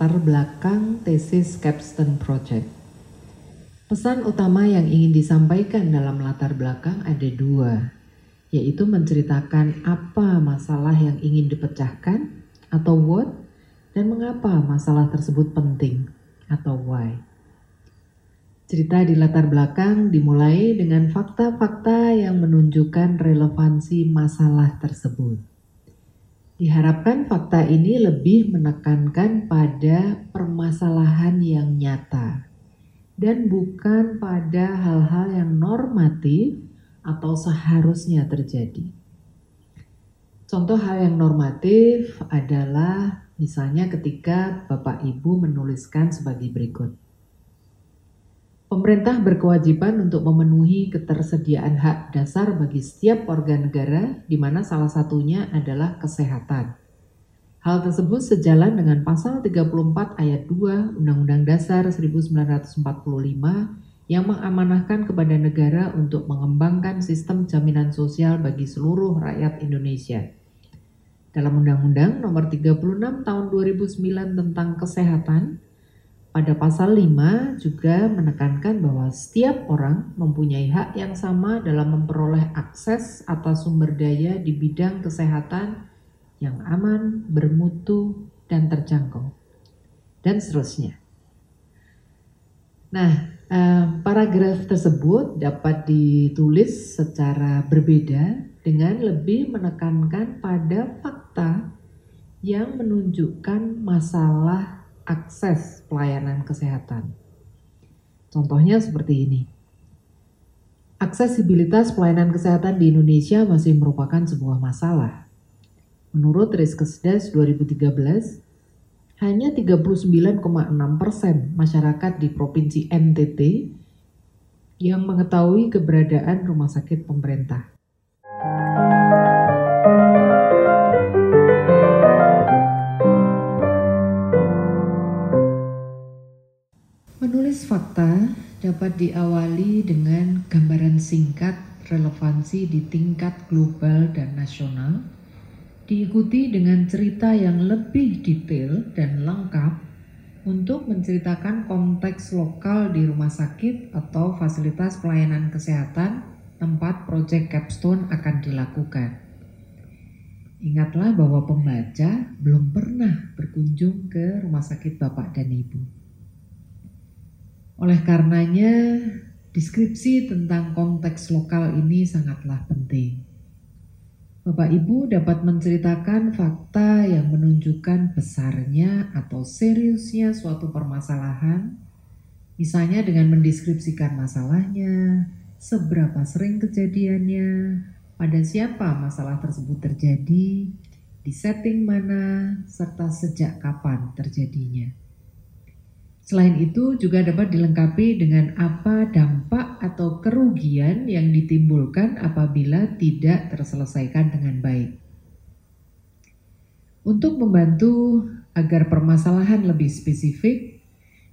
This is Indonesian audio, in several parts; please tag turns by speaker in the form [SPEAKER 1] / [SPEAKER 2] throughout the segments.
[SPEAKER 1] latar belakang tesis capstone project. Pesan utama yang ingin disampaikan dalam latar belakang ada dua, yaitu menceritakan apa masalah yang ingin dipecahkan atau what, dan mengapa masalah tersebut penting atau why. Cerita di latar belakang dimulai dengan fakta-fakta yang menunjukkan relevansi masalah tersebut. Diharapkan fakta ini lebih menekankan pada permasalahan yang nyata dan bukan pada hal-hal yang normatif atau seharusnya terjadi. Contoh hal yang normatif adalah misalnya ketika Bapak Ibu menuliskan sebagai berikut Pemerintah berkewajiban untuk memenuhi ketersediaan hak dasar bagi setiap warga negara, di mana salah satunya adalah kesehatan. Hal tersebut sejalan dengan pasal 34 ayat 2 Undang-Undang Dasar 1945 yang mengamanahkan kepada negara untuk mengembangkan sistem jaminan sosial bagi seluruh rakyat Indonesia. Dalam Undang-Undang Nomor 36 Tahun 2009 tentang Kesehatan, pada pasal 5 juga menekankan bahwa setiap orang mempunyai hak yang sama dalam memperoleh akses atas sumber daya di bidang kesehatan yang aman, bermutu, dan terjangkau. Dan seterusnya. Nah, eh, paragraf tersebut dapat ditulis secara berbeda dengan lebih menekankan pada fakta yang menunjukkan masalah akses pelayanan kesehatan. Contohnya seperti ini. Aksesibilitas pelayanan kesehatan di Indonesia masih merupakan sebuah masalah. Menurut Riskesdas 2013, hanya 39,6 persen masyarakat di Provinsi NTT yang mengetahui keberadaan rumah sakit pemerintah. Menulis fakta dapat diawali dengan gambaran singkat relevansi di tingkat global dan nasional, diikuti dengan cerita yang lebih detail dan lengkap untuk menceritakan konteks lokal di rumah sakit atau fasilitas pelayanan kesehatan tempat proyek capstone akan dilakukan. Ingatlah bahwa pembaca belum pernah berkunjung ke rumah sakit Bapak dan Ibu. Oleh karenanya, deskripsi tentang konteks lokal ini sangatlah penting. Bapak Ibu dapat menceritakan fakta yang menunjukkan besarnya atau seriusnya suatu permasalahan, misalnya dengan mendeskripsikan masalahnya, seberapa sering kejadiannya, pada siapa masalah tersebut terjadi, di setting mana, serta sejak kapan terjadinya. Selain itu juga dapat dilengkapi dengan apa dampak atau kerugian yang ditimbulkan apabila tidak terselesaikan dengan baik. Untuk membantu agar permasalahan lebih spesifik,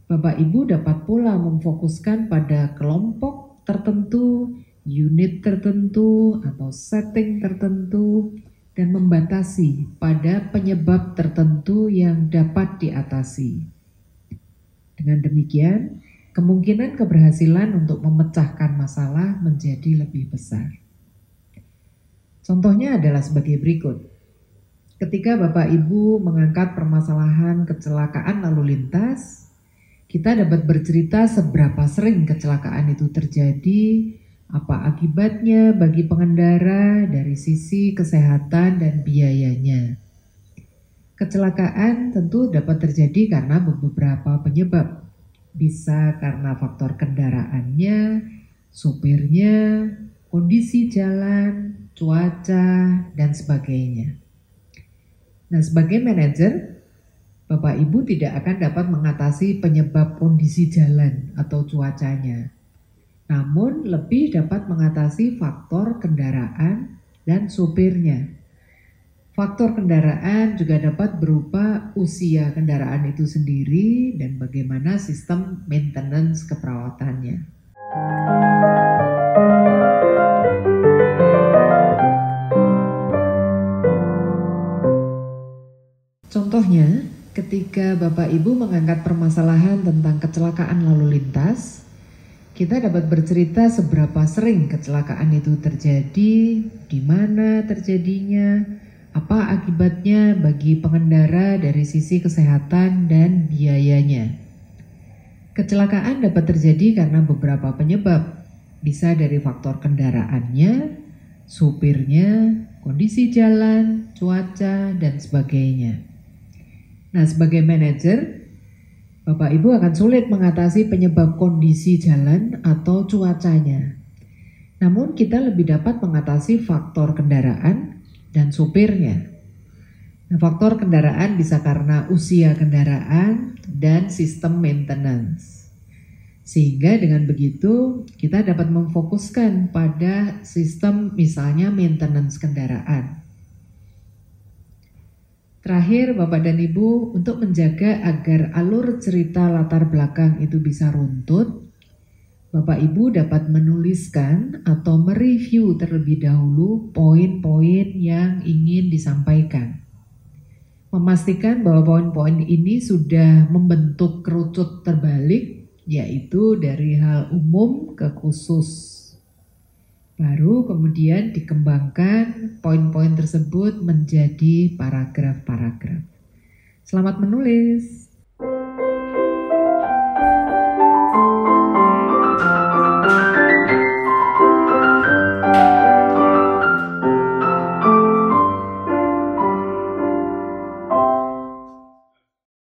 [SPEAKER 1] Bapak Ibu dapat pula memfokuskan pada kelompok tertentu, unit tertentu, atau setting tertentu, dan membatasi pada penyebab tertentu yang dapat diatasi. Dengan demikian, kemungkinan keberhasilan untuk memecahkan masalah menjadi lebih besar. Contohnya adalah sebagai berikut. Ketika Bapak Ibu mengangkat permasalahan kecelakaan lalu lintas, kita dapat bercerita seberapa sering kecelakaan itu terjadi, apa akibatnya bagi pengendara dari sisi kesehatan dan biayanya. Kecelakaan tentu dapat terjadi karena beberapa penyebab. Bisa karena faktor kendaraannya, supirnya, kondisi jalan, cuaca, dan sebagainya. Nah, sebagai manajer, Bapak Ibu tidak akan dapat mengatasi penyebab kondisi jalan atau cuacanya. Namun lebih dapat mengatasi faktor kendaraan dan supirnya Faktor kendaraan juga dapat berupa usia kendaraan itu sendiri dan bagaimana sistem maintenance keperawatannya. Contohnya, ketika Bapak Ibu mengangkat permasalahan tentang kecelakaan lalu lintas, kita dapat bercerita seberapa sering kecelakaan itu terjadi, di mana terjadinya, apa akibatnya bagi pengendara dari sisi kesehatan dan biayanya. Kecelakaan dapat terjadi karena beberapa penyebab, bisa dari faktor kendaraannya, supirnya, kondisi jalan, cuaca, dan sebagainya. Nah, sebagai manajer, Bapak Ibu akan sulit mengatasi penyebab kondisi jalan atau cuacanya. Namun kita lebih dapat mengatasi faktor kendaraan dan supirnya. Nah, faktor kendaraan bisa karena usia kendaraan dan sistem maintenance. Sehingga dengan begitu kita dapat memfokuskan pada sistem misalnya maintenance kendaraan. Terakhir, Bapak dan Ibu, untuk menjaga agar alur cerita latar belakang itu bisa runtut, Bapak Ibu dapat menuliskan atau mereview terlebih dahulu poin-poin yang ingin disampaikan. Memastikan bahwa poin-poin ini sudah membentuk kerucut terbalik, yaitu dari hal umum ke khusus. Baru kemudian dikembangkan poin-poin tersebut menjadi paragraf-paragraf. Selamat menulis.